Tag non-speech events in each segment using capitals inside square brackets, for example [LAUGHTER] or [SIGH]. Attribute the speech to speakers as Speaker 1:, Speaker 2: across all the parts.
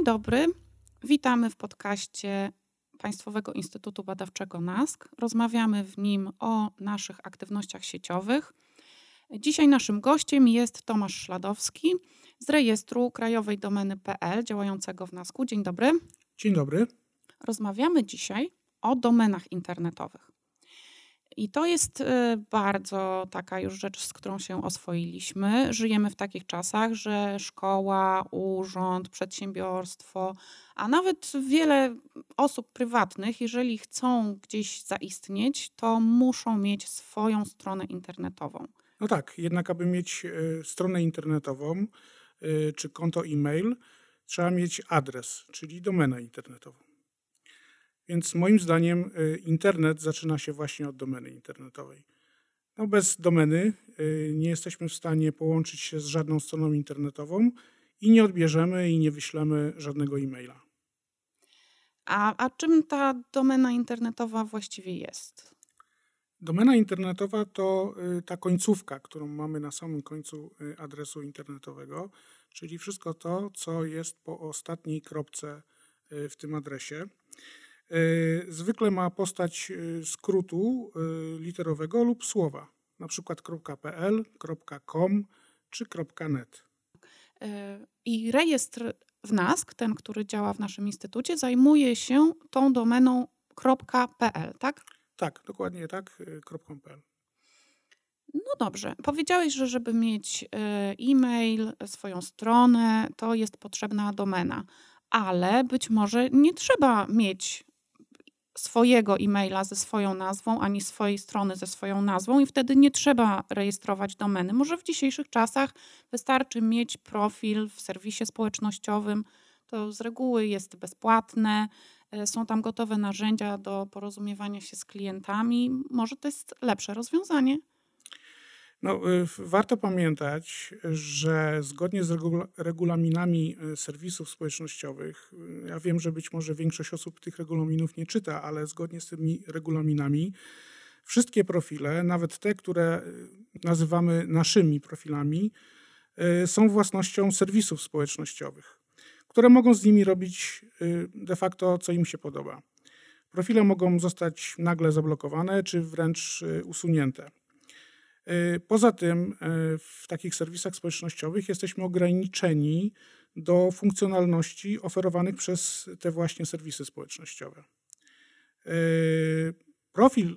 Speaker 1: Dzień dobry. Witamy w podcaście Państwowego Instytutu Badawczego NASK. Rozmawiamy w nim o naszych aktywnościach sieciowych. Dzisiaj naszym gościem jest Tomasz Szladowski z rejestru krajowej domeny.pl działającego w NASK-u. Dzień dobry.
Speaker 2: Dzień dobry.
Speaker 1: Rozmawiamy dzisiaj o domenach internetowych. I to jest y, bardzo taka już rzecz, z którą się oswoiliśmy. Żyjemy w takich czasach, że szkoła, urząd, przedsiębiorstwo, a nawet wiele osób prywatnych, jeżeli chcą gdzieś zaistnieć, to muszą mieć swoją stronę internetową.
Speaker 2: No tak, jednak aby mieć y, stronę internetową y, czy konto e-mail, trzeba mieć adres, czyli domenę internetową. Więc moim zdaniem y, internet zaczyna się właśnie od domeny internetowej. No bez domeny y, nie jesteśmy w stanie połączyć się z żadną stroną internetową i nie odbierzemy i nie wyślemy żadnego e-maila.
Speaker 1: A, a czym ta domena internetowa właściwie jest?
Speaker 2: Domena internetowa to y, ta końcówka, którą mamy na samym końcu adresu internetowego, czyli wszystko to, co jest po ostatniej kropce w tym adresie. E, zwykle ma postać e, skrótu e, literowego lub słowa, na przykład .pl, .com czy .net.
Speaker 1: I rejestr w NASK, ten, który działa w naszym instytucie, zajmuje się tą domeną .pl, tak?
Speaker 2: Tak, dokładnie tak, .pl.
Speaker 1: No dobrze. Powiedziałeś, że żeby mieć e-mail, swoją stronę, to jest potrzebna domena, ale być może nie trzeba mieć swojego e-maila ze swoją nazwą, ani swojej strony ze swoją nazwą i wtedy nie trzeba rejestrować domeny. Może w dzisiejszych czasach wystarczy mieć profil w serwisie społecznościowym. To z reguły jest bezpłatne, e, są tam gotowe narzędzia do porozumiewania się z klientami. Może to jest lepsze rozwiązanie.
Speaker 2: No, y, warto pamiętać, że zgodnie z regulaminami y, serwisów społecznościowych, y, ja wiem, że być może większość osób tych regulaminów nie czyta, ale zgodnie z tymi regulaminami, wszystkie profile, nawet te, które nazywamy naszymi profilami, są własnością serwisów społecznościowych, które mogą z nimi robić de facto co im się podoba. Profile mogą zostać nagle zablokowane czy wręcz usunięte. E, poza tym e, w takich serwisach społecznościowych jesteśmy ograniczeni do funkcjonalności oferowanych przez te właśnie serwisy społecznościowe. E, profil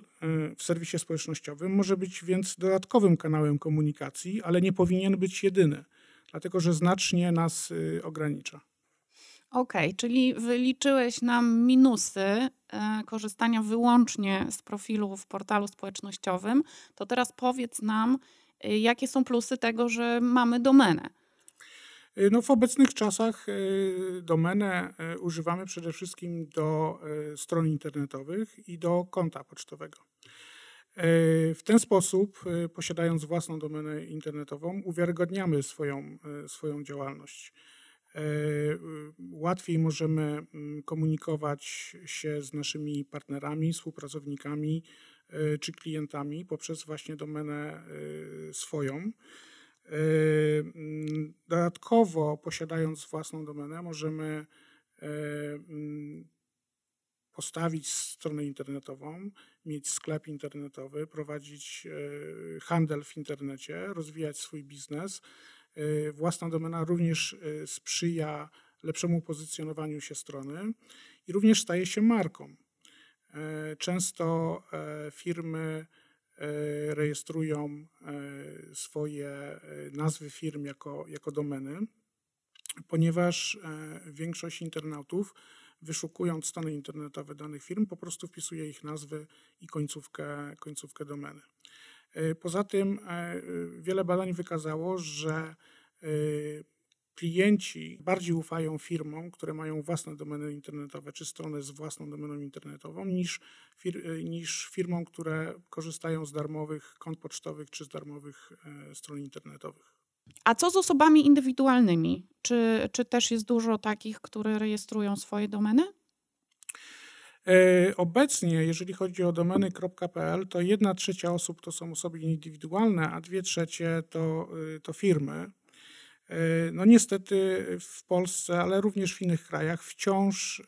Speaker 2: w serwisie społecznościowym może być więc dodatkowym kanałem komunikacji, ale nie powinien być jedyny, dlatego że znacznie nas ogranicza.
Speaker 1: Okej, okay, czyli wyliczyłeś nam minusy e, korzystania wyłącznie z profilu w portalu społecznościowym. To teraz powiedz nam, e, jakie są plusy tego, że mamy domenę.
Speaker 2: E, no w obecnych czasach domenę używamy przede wszystkim do stron internetowych i do konta pocztowego. W ten sposób, posiadając własną domenę internetową, uwiarygodniamy swoją, swoją działalność. E, łatwiej możemy mm, komunikować się z naszymi partnerami, współpracownikami e, czy klientami poprzez właśnie domenę e, swoją. Mm, dodatkowo, posiadając własną domenę, możemy mm, postawić stronę internetową, mieć sklep internetowy, prowadzić handel w internecie, rozwijać swój biznes własna domena również y, sprzyja lepszemu pozycjonowaniu się strony i również staje się marką. E, często e, firmy e, rejestrują swoje nazwy firm jako, jako domeny, ponieważ większość internautów, wyszukując strony internetowe danych firm, po prostu wpisuje ich nazwy i końcówkę, końcówkę domeny. E, poza tym e, wiele badań wykazało, że e, klienci bardziej ufają firmom, które mają własne domeny internetowe czy strony z własną domeną internetową, niż, fir niż firmom, które korzystają z darmowych kont pocztowych czy z darmowych stron internetowych.
Speaker 1: A co z osobami indywidualnymi? Czy, czy też jest dużo takich, które rejestrują swoje domeny?
Speaker 2: E, obecnie, jeżeli chodzi o domeny.pl, to jedna trzecia osób to są osoby indywidualne, a dwie trzecie to, y, to firmy. No niestety w Polsce, ale również w innych krajach wciąż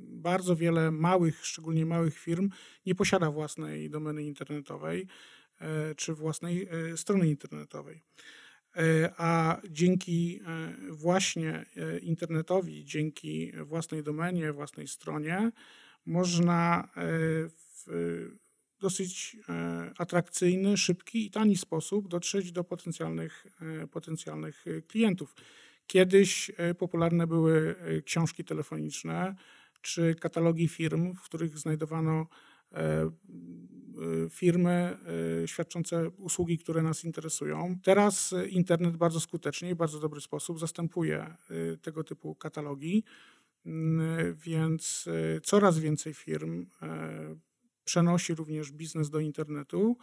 Speaker 2: bardzo wiele małych, szczególnie małych firm nie posiada własnej domeny internetowej czy własnej strony internetowej. A dzięki właśnie internetowi, dzięki własnej domenie, własnej stronie, można w dosyć e, atrakcyjny, szybki i tani sposób dotrzeć do potencjalnych, e, potencjalnych klientów. Kiedyś e, popularne były książki telefoniczne czy katalogi firm, w których znajdowano firmy świadczące usługi, które nas interesują. Teraz internet bardzo skutecznie i bardzo dobry sposób zastępuje tego typu katalogi, mm, więc coraz więcej firm przenosi również biznes do internetu.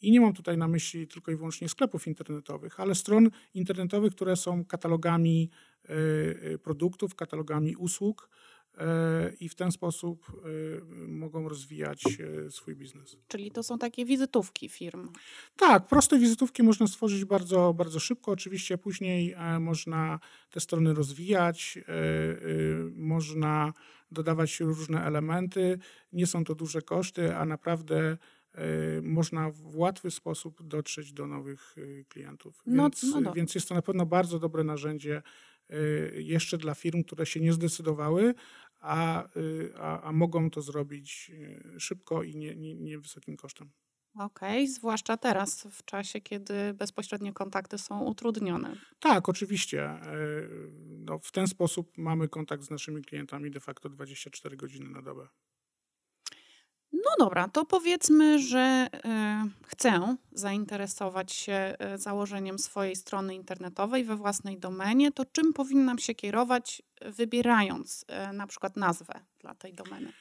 Speaker 2: I nie mam tutaj na myśli tylko i wyłącznie sklepów internetowych, ale stron internetowych, które są katalogami produktów, katalogami usług i w ten sposób mogą rozwijać swój biznes.
Speaker 1: Czyli to są takie wizytówki firm.
Speaker 2: Tak, proste wizytówki można stworzyć bardzo, bardzo szybko. Oczywiście później można te strony rozwijać, można dodawać różne elementy. Nie są to duże koszty, a naprawdę e, można w łatwy sposób dotrzeć do nowych e, klientów. No, więc, no więc jest to na pewno bardzo dobre narzędzie e, jeszcze dla firm, które się nie zdecydowały, a, a, a mogą to zrobić szybko i nie, nie, nie wysokim kosztem.
Speaker 1: Okej, okay, zwłaszcza teraz, w czasie, kiedy bezpośrednie kontakty są utrudnione.
Speaker 2: Tak, oczywiście. E, no, w ten sposób mamy kontakt z naszymi klientami de facto 24 godziny na dobę.
Speaker 1: No dobra, to powiedzmy, że y, chcę zainteresować się y, założeniem swojej strony internetowej we własnej domenie. To czym powinnam się kierować, wybierając y, na przykład nazwę dla tej domeny?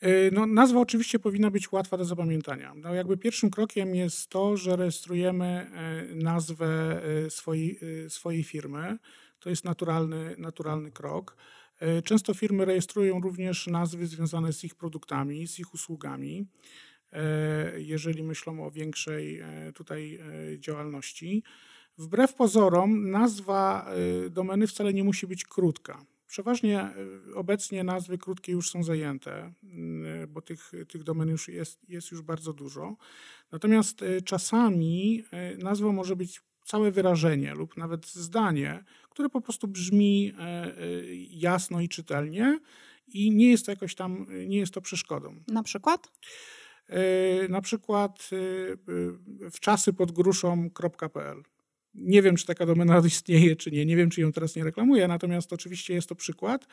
Speaker 2: E, no, nazwa oczywiście powinna być łatwa do zapamiętania. No, jakby pierwszym krokiem jest to, że rejestrujemy e, nazwę e, swojej, swojej firmy. To jest naturalny, naturalny krok. Często firmy rejestrują również nazwy związane z ich produktami, z ich usługami, jeżeli myślą o większej tutaj działalności. Wbrew pozorom, nazwa domeny wcale nie musi być krótka. Przeważnie e, obecnie nazwy krótkie już są zajęte, mm, bo tych, tych domen już jest, jest już bardzo dużo. Natomiast e, czasami e, nazwą może być całe wyrażenie lub nawet zdanie, które po prostu brzmi jasno i czytelnie i nie jest to jakoś tam, nie jest to przeszkodą.
Speaker 1: Na przykład?
Speaker 2: Na przykład w czasy pod gruszą.pl. Nie wiem, czy taka domena [LAUGHS] istnieje, czy nie. Nie wiem, czy ją teraz nie reklamuję, natomiast oczywiście jest to przykład,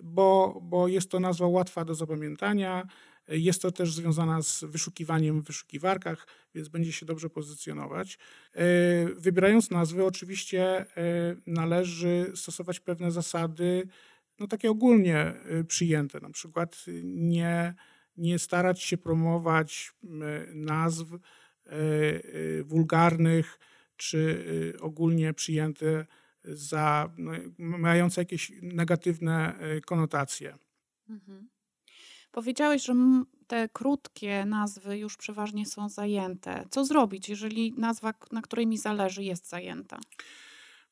Speaker 2: bo, bo jest to nazwa łatwa do zapamiętania. Jest to też związana z wyszukiwaniem w wyszukiwarkach, więc będzie się dobrze pozycjonować. E, wybierając nazwy, oczywiście e, należy stosować pewne zasady, no takie ogólnie e, przyjęte, na przykład nie, nie starać się promować nazw wulgarnych, czy ogólnie przyjęte za no, mające jakieś negatywne konotacje. Mhm.
Speaker 1: Powiedziałeś, że te krótkie nazwy już przeważnie są zajęte. Co zrobić, jeżeli nazwa, na której mi zależy, jest zajęta?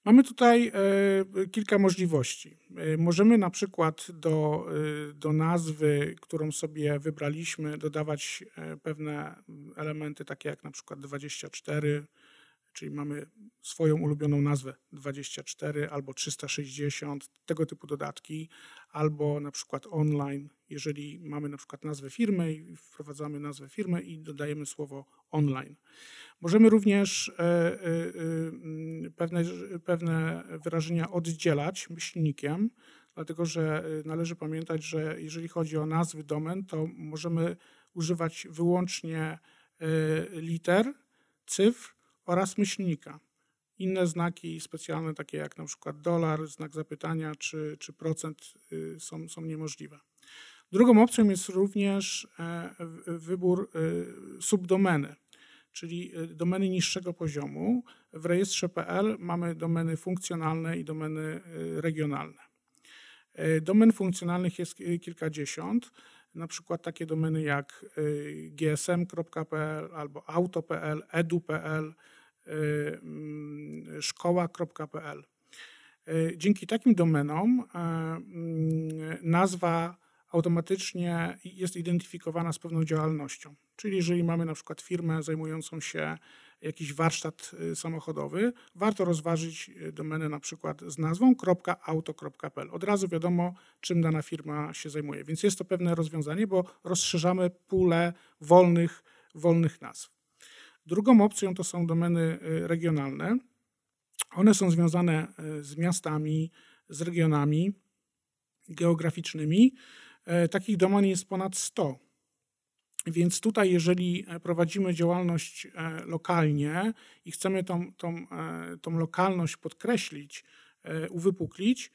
Speaker 2: Mamy tutaj e, kilka możliwości. E, możemy na przykład do, e, do nazwy, którą sobie wybraliśmy, dodawać pewne elementy, takie jak na przykład 24 czyli mamy swoją ulubioną nazwę 24 albo 360, tego typu dodatki, albo na przykład online, jeżeli mamy na przykład nazwę firmy i wprowadzamy nazwę firmy i dodajemy słowo online. Możemy również e, e, e, pewne, pewne wyrażenia oddzielać myślnikiem, dlatego że należy pamiętać, że jeżeli chodzi o nazwy domen, to możemy używać wyłącznie liter, cyfr, oraz myślnika. Inne znaki specjalne, takie jak na przykład dolar, znak zapytania czy, czy procent, y, są, są niemożliwe. Drugą opcją jest również e, wybór y, subdomeny, czyli y, domeny niższego poziomu. W rejestrze PL mamy domeny funkcjonalne i domeny regionalne. E, domen funkcjonalnych jest kilkadziesiąt, na przykład takie domeny jak gsm.pl albo auto.pl, edu.pl, mm, szkoła.pl. Dzięki takim domenom mm, nazwa automatycznie jest identyfikowana z pewną działalnością. Czyli jeżeli mamy na przykład firmę zajmującą się jakiś warsztat y, samochodowy, warto rozważyć y, domenę na przykład z nazwą .auto.pl. Od razu wiadomo, czym dana firma się zajmuje. Więc jest to pewne rozwiązanie, bo rozszerzamy pulę wolnych, wolnych nazw. Drugą opcją to są domeny y, regionalne. One są związane z miastami, z regionami geograficznymi. E, takich domen jest ponad 100. Więc tutaj, jeżeli e, prowadzimy działalność e, lokalnie i chcemy tą, tą, tą lokalność podkreślić, uwypuklić,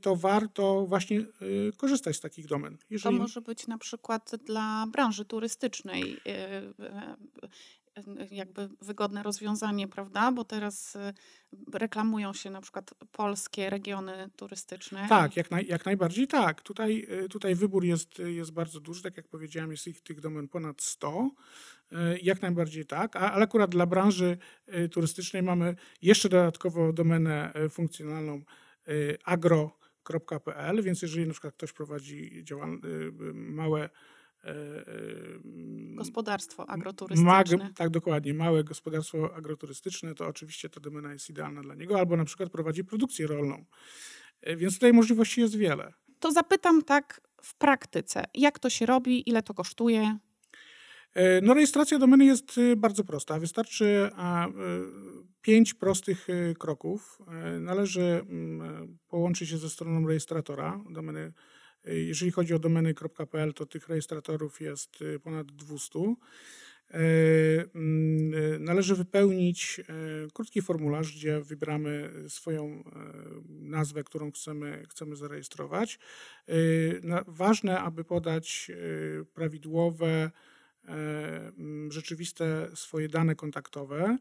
Speaker 2: to warto właśnie korzystać z takich domen.
Speaker 1: Jeżeli... To może być na przykład dla branży turystycznej jakby wygodne rozwiązanie, prawda? Bo teraz y, reklamują się na przykład polskie regiony turystyczne.
Speaker 2: Tak, jak, naj, jak najbardziej tak. Tutaj, y, tutaj wybór jest, jest bardzo duży. Tak jak powiedziałem, jest ich tych domen ponad 100. Y, jak najbardziej tak, ale akurat dla branży turystycznej mamy jeszcze dodatkowo domenę funkcjonalną agro.pl, więc jeżeli na przykład ktoś prowadzi działal- małe
Speaker 1: gospodarstwo agroturystyczne.
Speaker 2: Ma, tak, dokładnie. Małe gospodarstwo agroturystyczne, to oczywiście ta domena jest idealna dla niego, albo na przykład prowadzi produkcję rolną. E, więc tutaj możliwości jest wiele.
Speaker 1: To zapytam tak w praktyce. Jak to się robi? Ile to kosztuje?
Speaker 2: No, rejestracja domeny jest bardzo prosta. Wystarczy pięć prostych kroków. Należy mm, połączyć się ze stroną rejestratora domeny jeżeli chodzi o domeny.pl, to tych rejestratorów jest y, ponad 200. E, mm, y, należy wypełnić e, krótki formularz, gdzie wybieramy swoją e, nazwę, którą chcemy, chcemy zarejestrować. Ważne, aby podać prawidłowe, mm, rzeczywiste swoje dane kontaktowe,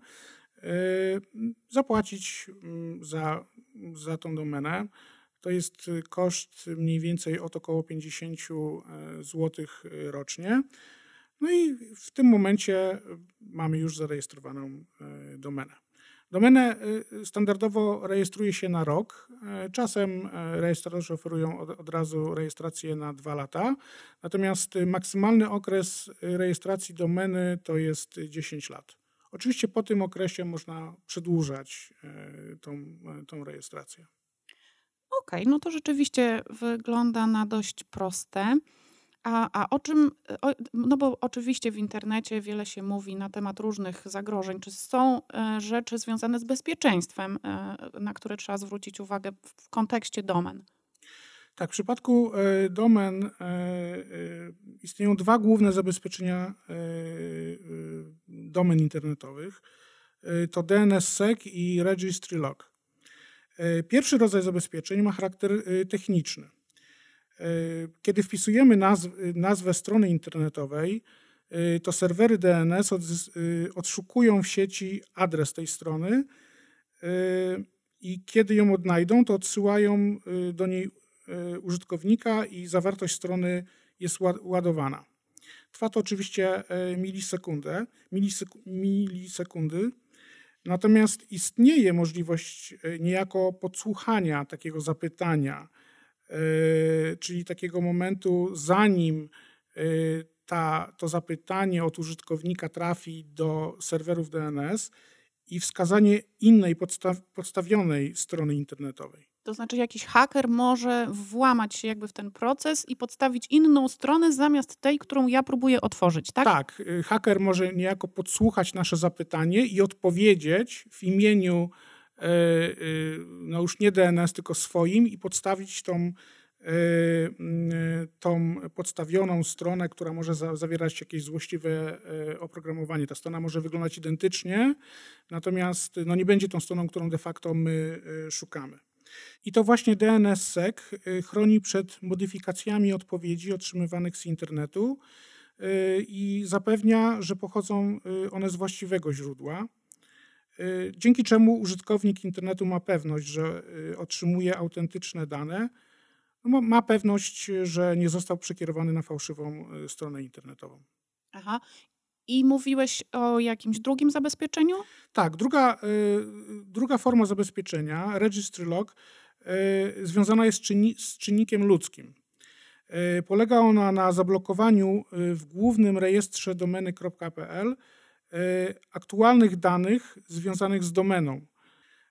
Speaker 2: zapłacić mm, za, za tą domenę. To jest y, koszt mniej więcej od około 50 e, zł y, rocznie. No i w tym momencie y, mamy już zarejestrowaną domenę. Domenę standardowo rejestruje się na rok. E, czasem e, rejestratorzy oferują od, od, razu rejestrację na dwa lata. Natomiast maksymalny okres rejestracji domeny to jest 10 lat. Oczywiście po tym okresie można przedłużać tą, tą rejestrację.
Speaker 1: Okej, no to rzeczywiście wygląda na dość proste. A, a o czym, o, no bo oczywiście w internecie wiele się mówi na temat różnych zagrożeń. Czy są e, rzeczy związane z bezpieczeństwem, e, na które trzeba zwrócić uwagę w, w kontekście domen?
Speaker 2: Tak, w przypadku e, domen e, e, istnieją dwa główne zabezpieczenia e, domen internetowych. To DNSSEC i Registry Log. E, pierwszy rodzaj zabezpieczeń ma charakter e, techniczny. E, kiedy wpisujemy nazw nazwę strony internetowej, to serwery DNS odszukują w sieci adres tej strony i kiedy ją odnajdą, to odsyłają do niej użytkownika i zawartość strony jest ładowana. Trwa to oczywiście milisekundę, milisekundy, Natomiast istnieje możliwość e, niejako podsłuchania takiego zapytania, e, czyli takiego momentu, zanim e, ta, to zapytanie od użytkownika trafi do serwerów DNS i wskazanie innej podstaw, podstawionej strony internetowej.
Speaker 1: To znaczy, jakiś haker może włamać się jakby w ten proces i podstawić inną stronę zamiast tej, którą ja próbuję otworzyć, tak?
Speaker 2: Tak. Y, haker może niejako podsłuchać nasze zapytanie i odpowiedzieć w imieniu, y, y, no już nie DNS, tylko swoim i podstawić tą, tą podstawioną stronę, która może zawierać jakieś złośliwe oprogramowanie. Ta strona może wyglądać identycznie, natomiast no nie będzie tą stroną, którą de facto my szukamy. I to właśnie DNSSEC y, chroni przed modyfikacjami odpowiedzi otrzymywanych z internetu y, i zapewnia, że pochodzą y, one z właściwego źródła, dzięki czemu użytkownik internetu ma pewność, że otrzymuje autentyczne dane, no, ma pewność, że nie został przekierowany na fałszywą stronę internetową.
Speaker 1: Aha. I mówiłeś o jakimś drugim zabezpieczeniu?
Speaker 2: Tak, druga, druga forma zabezpieczenia, registry log, związana jest z czynnikiem ludzkim. Polega ona na zablokowaniu w głównym rejestrze domeny.pl aktualnych danych związanych z domeną.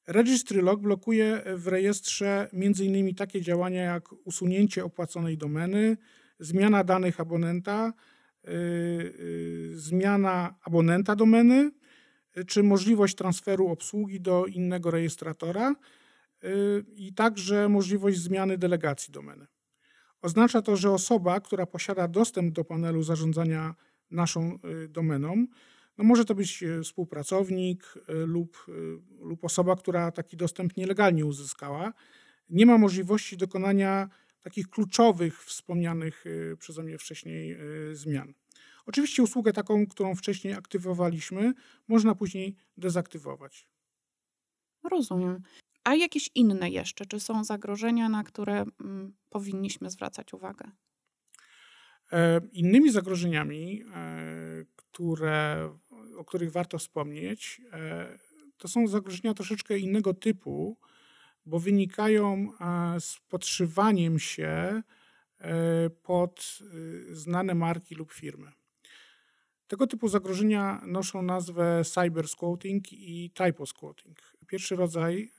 Speaker 2: Registry log blokuje w rejestrze m.in. takie działania jak usunięcie opłaconej domeny, zmiana danych abonenta, zmiana abonenta domeny, yy, czy możliwość transferu obsługi do innego rejestratora i także możliwość zmiany delegacji domeny. Oznacza to, że osoba, która posiada dostęp do panelu zarządzania naszą domeną, no może to być współpracownik lub, lub osoba, która taki dostęp nielegalnie uzyskała. Nie ma możliwości dokonania takich kluczowych, wspomnianych przeze mnie wcześniej zmian. Oczywiście usługę taką, którą wcześniej aktywowaliśmy, można później dezaktywować.
Speaker 1: Rozumiem. A jakieś inne jeszcze? Czy są zagrożenia, na które mm, powinniśmy zwracać uwagę?
Speaker 2: Innymi zagrożeniami, które o których warto wspomnieć, e, to są zagrożenia troszeczkę innego typu, bo wynikają e, z podszywaniem się e, pod znane marki lub firmy. Tego typu zagrożenia noszą nazwę cyber squatting i typo squatting. Pierwszy rodzaj,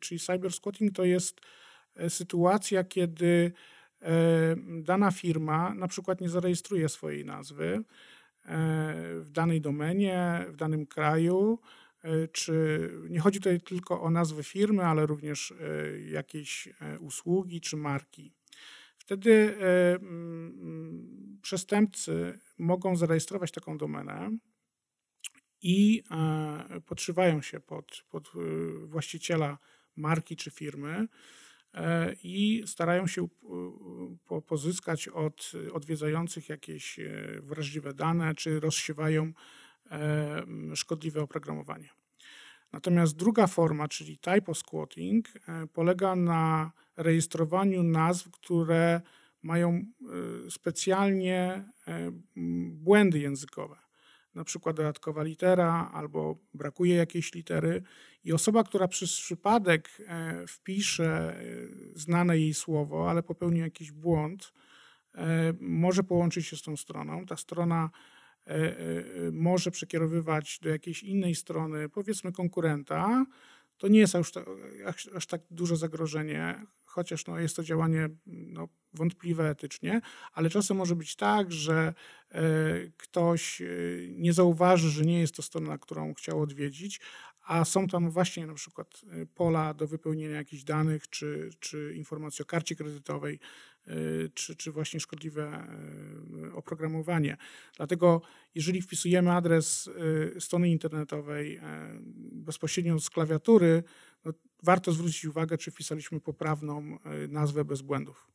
Speaker 2: czyli cyber squatting, to jest sytuacja, kiedy dana firma na przykład nie zarejestruje swojej nazwy, w danej domenie, w danym kraju, e, czy nie chodzi tutaj tylko o nazwę firmy, ale również e, jakieś e, usługi czy marki. Wtedy mm, przestępcy mogą zarejestrować taką domenę i podszywają się pod, pod właściciela marki czy firmy E, i starają się pozyskać od odwiedzających jakieś e, wrażliwe dane, czy rozsiewają e, szkodliwe oprogramowanie. Natomiast druga forma, czyli typo squatting, polega na rejestrowaniu nazw, które mają specjalnie błędy językowe na przykład dodatkowa litera albo brakuje jakiejś litery i osoba, która przez przypadek e, wpisze e, znane jej słowo, ale popełni jakiś błąd, e, może połączyć się z tą stroną. Ta strona może przekierowywać do jakiejś innej strony, powiedzmy konkurenta. To nie jest aż, aż, tak duże zagrożenie, chociaż no, jest to działanie no, wątpliwe etycznie, ale czasem może być tak, że e, ktoś e, nie zauważy, że nie jest to strona, którą chciał odwiedzić, a są tam właśnie na przykład e, pola do wypełnienia jakichś danych, czy, czy informacji o karcie kredytowej, czy, czy właśnie szkodliwe oprogramowanie. Dlatego jeżeli wpisujemy adres strony internetowej bezpośrednio z klawiatury, no, warto zwrócić uwagę, czy wpisaliśmy poprawną nazwę bez błędów.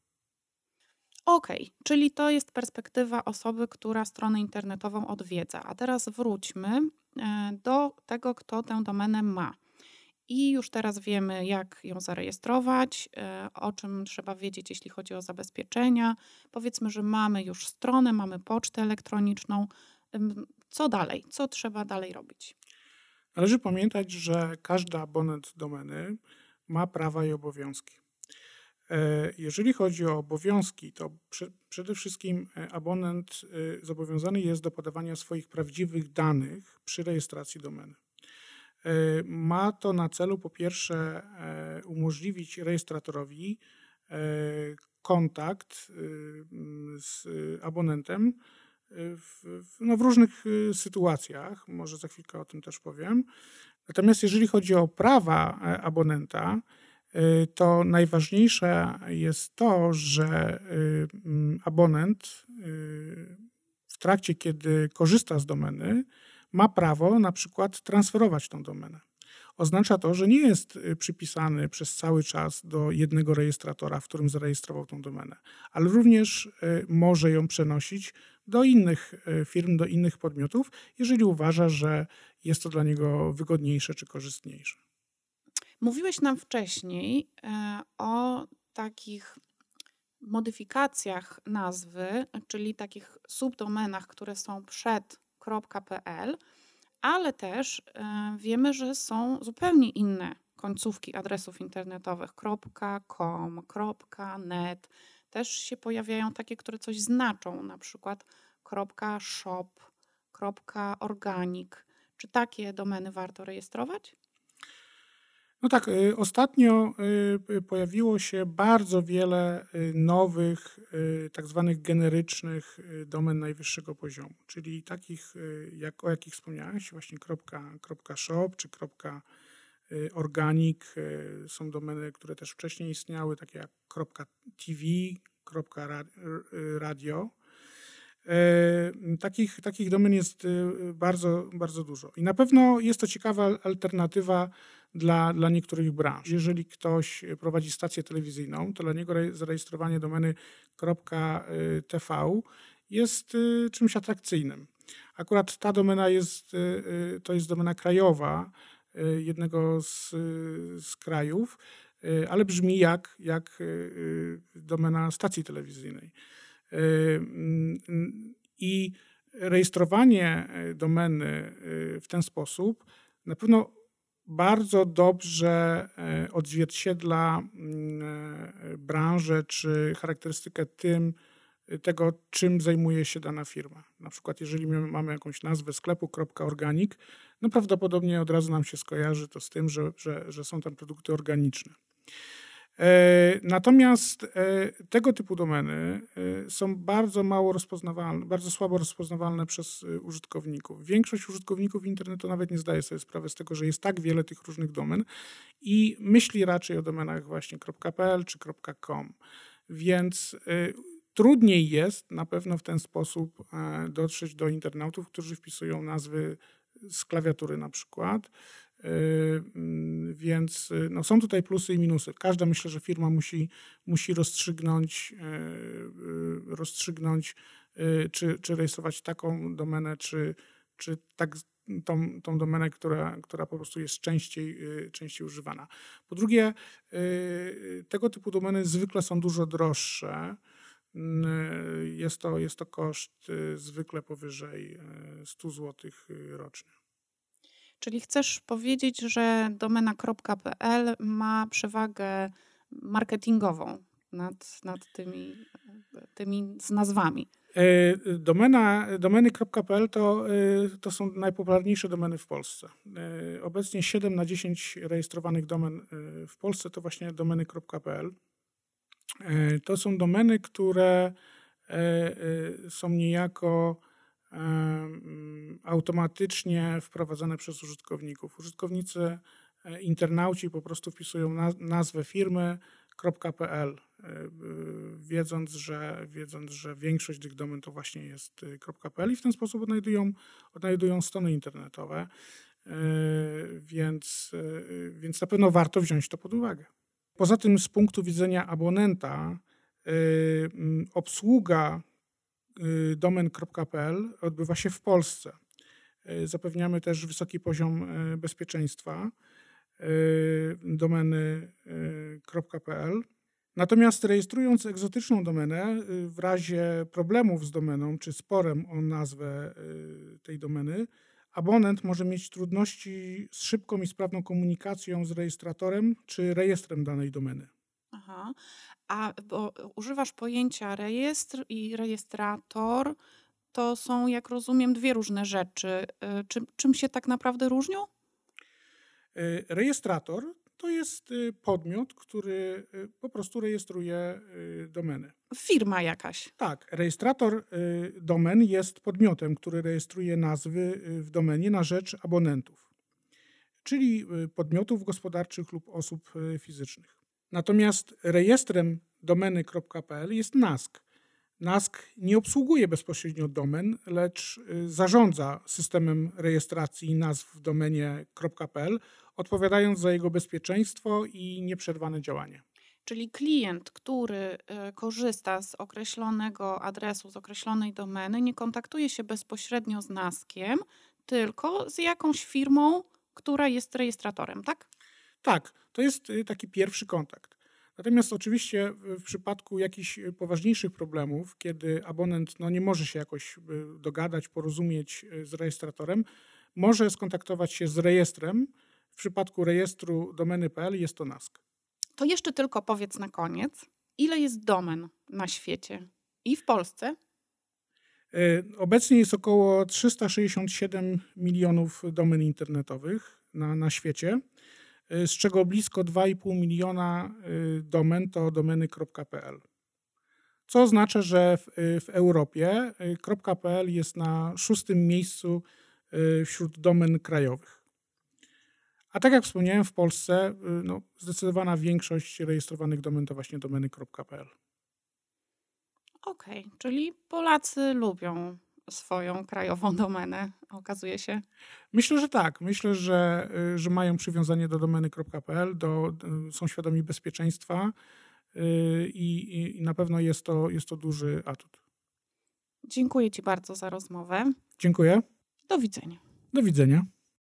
Speaker 1: Okej, okay, czyli to jest perspektywa osoby, która stronę internetową odwiedza. A teraz wróćmy do tego, kto tę domenę ma. I już teraz wiemy, jak ją zarejestrować, e, o czym trzeba wiedzieć, jeśli chodzi o zabezpieczenia. Powiedzmy, że mamy już stronę, mamy pocztę elektroniczną. Co dalej? Co trzeba dalej robić?
Speaker 2: Należy pamiętać, że każdy abonent domeny ma prawa i obowiązki. E, jeżeli chodzi o obowiązki, to przede wszystkim e, abonent zobowiązany jest do podawania swoich prawdziwych danych przy rejestracji domeny. Ma to na celu po pierwsze umożliwić rejestratorowi kontakt z abonentem w, no w różnych sytuacjach, może za chwilkę o tym też powiem. Natomiast jeżeli chodzi o prawa abonenta, to najważniejsze jest to, że abonent w trakcie, kiedy korzysta z domeny, ma prawo na przykład transferować tą domenę. Oznacza to, że nie jest przypisany przez cały czas do jednego rejestratora, w którym zarejestrował tą domenę, ale również może ją przenosić do innych firm, do innych podmiotów, jeżeli uważa, że jest to dla niego wygodniejsze czy korzystniejsze.
Speaker 1: Mówiłeś nam wcześniej e, o takich modyfikacjach nazwy, czyli takich subdomenach, które są przed .pl, ale też e, wiemy, że są zupełnie inne końcówki adresów internetowych .com, .net. Też się pojawiają takie, które coś znaczą, na przykład .shop, .organic. Czy takie domeny warto rejestrować?
Speaker 2: No tak, y, ostatnio y, y, pojawiło się bardzo wiele nowych, tak zwanych generycznych domen najwyższego poziomu, czyli takich, jak, o jakich wspomniałeś, właśnie kropka, .shop czy kropka organic. Są domeny, które też wcześniej istniały, takie jak .tv, .radio. Takich, takich domen jest bardzo, bardzo dużo. I na pewno jest to ciekawa alternatywa dla, dla niektórych branż. Jeżeli ktoś prowadzi stację telewizyjną, to dla niego zarejestrowanie domeny .tv jest y, czymś atrakcyjnym. Akurat ta domena jest, y, y, to jest domena krajowa jednego z, z krajów, ale brzmi jak, jak domena stacji telewizyjnej. I rejestrowanie domeny w ten sposób na pewno bardzo dobrze e, odzwierciedla mm, e, branżę czy charakterystykę tym, tego, czym zajmuje się dana firma. Na przykład, jeżeli mamy jakąś nazwę sklepu organic, no prawdopodobnie od razu nam się skojarzy to z tym, że, że, że są tam produkty organiczne. E, natomiast e, tego typu domeny e, są bardzo mało rozpoznawalne, bardzo słabo rozpoznawalne przez użytkowników. Większość użytkowników internetu nawet nie zdaje sobie sprawy z tego, że jest tak wiele tych różnych domen i myśli raczej o domenach właśnie .pl czy .com. Więc trudniej jest na pewno w ten sposób dotrzeć do internautów, którzy wpisują nazwy z klawiatury na przykład, więc y, no, są tutaj plusy i minusy. Każda myślę, że firma musi, musi rozstrzygnąć, yy, rozstrzygnąć yy, czy, czy rejestrować taką domenę, czy, czy tak, tą, tą domenę, która, która po prostu jest częściej, częściej używana. Po drugie, tego typu domeny zwykle są dużo droższe. Jest to, jest to koszt zwykle powyżej 100 zł rocznie.
Speaker 1: Czyli chcesz powiedzieć, że domena.pl ma przewagę marketingową nad, nad tymi, tymi z nazwami.
Speaker 2: E, domena, domeny.pl to, e, to są najpopularniejsze domeny w Polsce. E, obecnie 7 na 10 rejestrowanych domen w Polsce to właśnie domeny.pl. To są domeny, które są niejako automatycznie wprowadzane przez użytkowników. Użytkownicy, e, internauci po prostu wpisują nazwę firmy .pl, e, wiedząc że, wiedząc, że większość tych domen to właśnie jest e, .pl i w ten sposób odnajdują, odnajdują strony internetowe, więc, więc na pewno warto wziąć to pod uwagę. Poza tym z punktu widzenia abonenta obsługa domen.pl odbywa się w Polsce. Y, zapewniamy też wysoki poziom y, bezpieczeństwa domeny.pl. Natomiast rejestrując egzotyczną domenę, w razie problemów z domeną czy sporem o nazwę tej domeny, abonent może mieć trudności z szybką i sprawną komunikacją z rejestratorem czy rejestrem danej domeny.
Speaker 1: Aha. A bo używasz pojęcia rejestr i rejestrator. To są, jak rozumiem, dwie różne rzeczy. Y, czym, czym się tak naprawdę różnią?
Speaker 2: Y, rejestrator to jest y, podmiot, który po prostu rejestruje domeny.
Speaker 1: Firma jakaś.
Speaker 2: Tak, rejestrator domen jest podmiotem, który rejestruje nazwy w domenie na rzecz abonentów, czyli podmiotów gospodarczych lub osób fizycznych. Natomiast rejestrem domeny.pl jest NASK. NASK nie obsługuje bezpośrednio domen, lecz y, zarządza systemem rejestracji nazw w domenie.pl, odpowiadając za jego bezpieczeństwo i nieprzerwane działanie.
Speaker 1: Czyli klient, który y, korzysta z określonego adresu, z określonej domeny, nie kontaktuje się bezpośrednio z NASKiem, tylko z jakąś firmą, która jest rejestratorem, tak?
Speaker 2: Tak, to jest y, taki pierwszy kontakt. Natomiast oczywiście w przypadku jakichś poważniejszych problemów, kiedy abonent no, nie może się jakoś y, dogadać, porozumieć y, z rejestratorem, może skontaktować się z rejestrem. W przypadku rejestru domeny.pl jest to NASK.
Speaker 1: To jeszcze tylko powiedz na koniec, ile jest domen na świecie i w Polsce?
Speaker 2: Y, obecnie jest około 367 milionów domen internetowych na, na świecie. Y, z czego blisko 2,5 miliona y, domen to domeny.pl. Co oznacza, że w, y, w Europie .pl jest na szóstym miejscu wśród domen krajowych. A tak jak wspomniałem, w Polsce no, zdecydowana większość rejestrowanych domen to właśnie domeny.pl.
Speaker 1: Okej, okay, czyli Polacy lubią swoją krajową [LAUGHS] domenę, okazuje się?
Speaker 2: Myślę, że tak. Myślę, że, y, że mają przywiązanie do domeny.pl, do, są świadomi bezpieczeństwa y, i, i na pewno jest to, jest to duży atut.
Speaker 1: Dziękuję Ci bardzo za rozmowę.
Speaker 2: Dziękuję.
Speaker 1: Do widzenia.
Speaker 2: Do widzenia.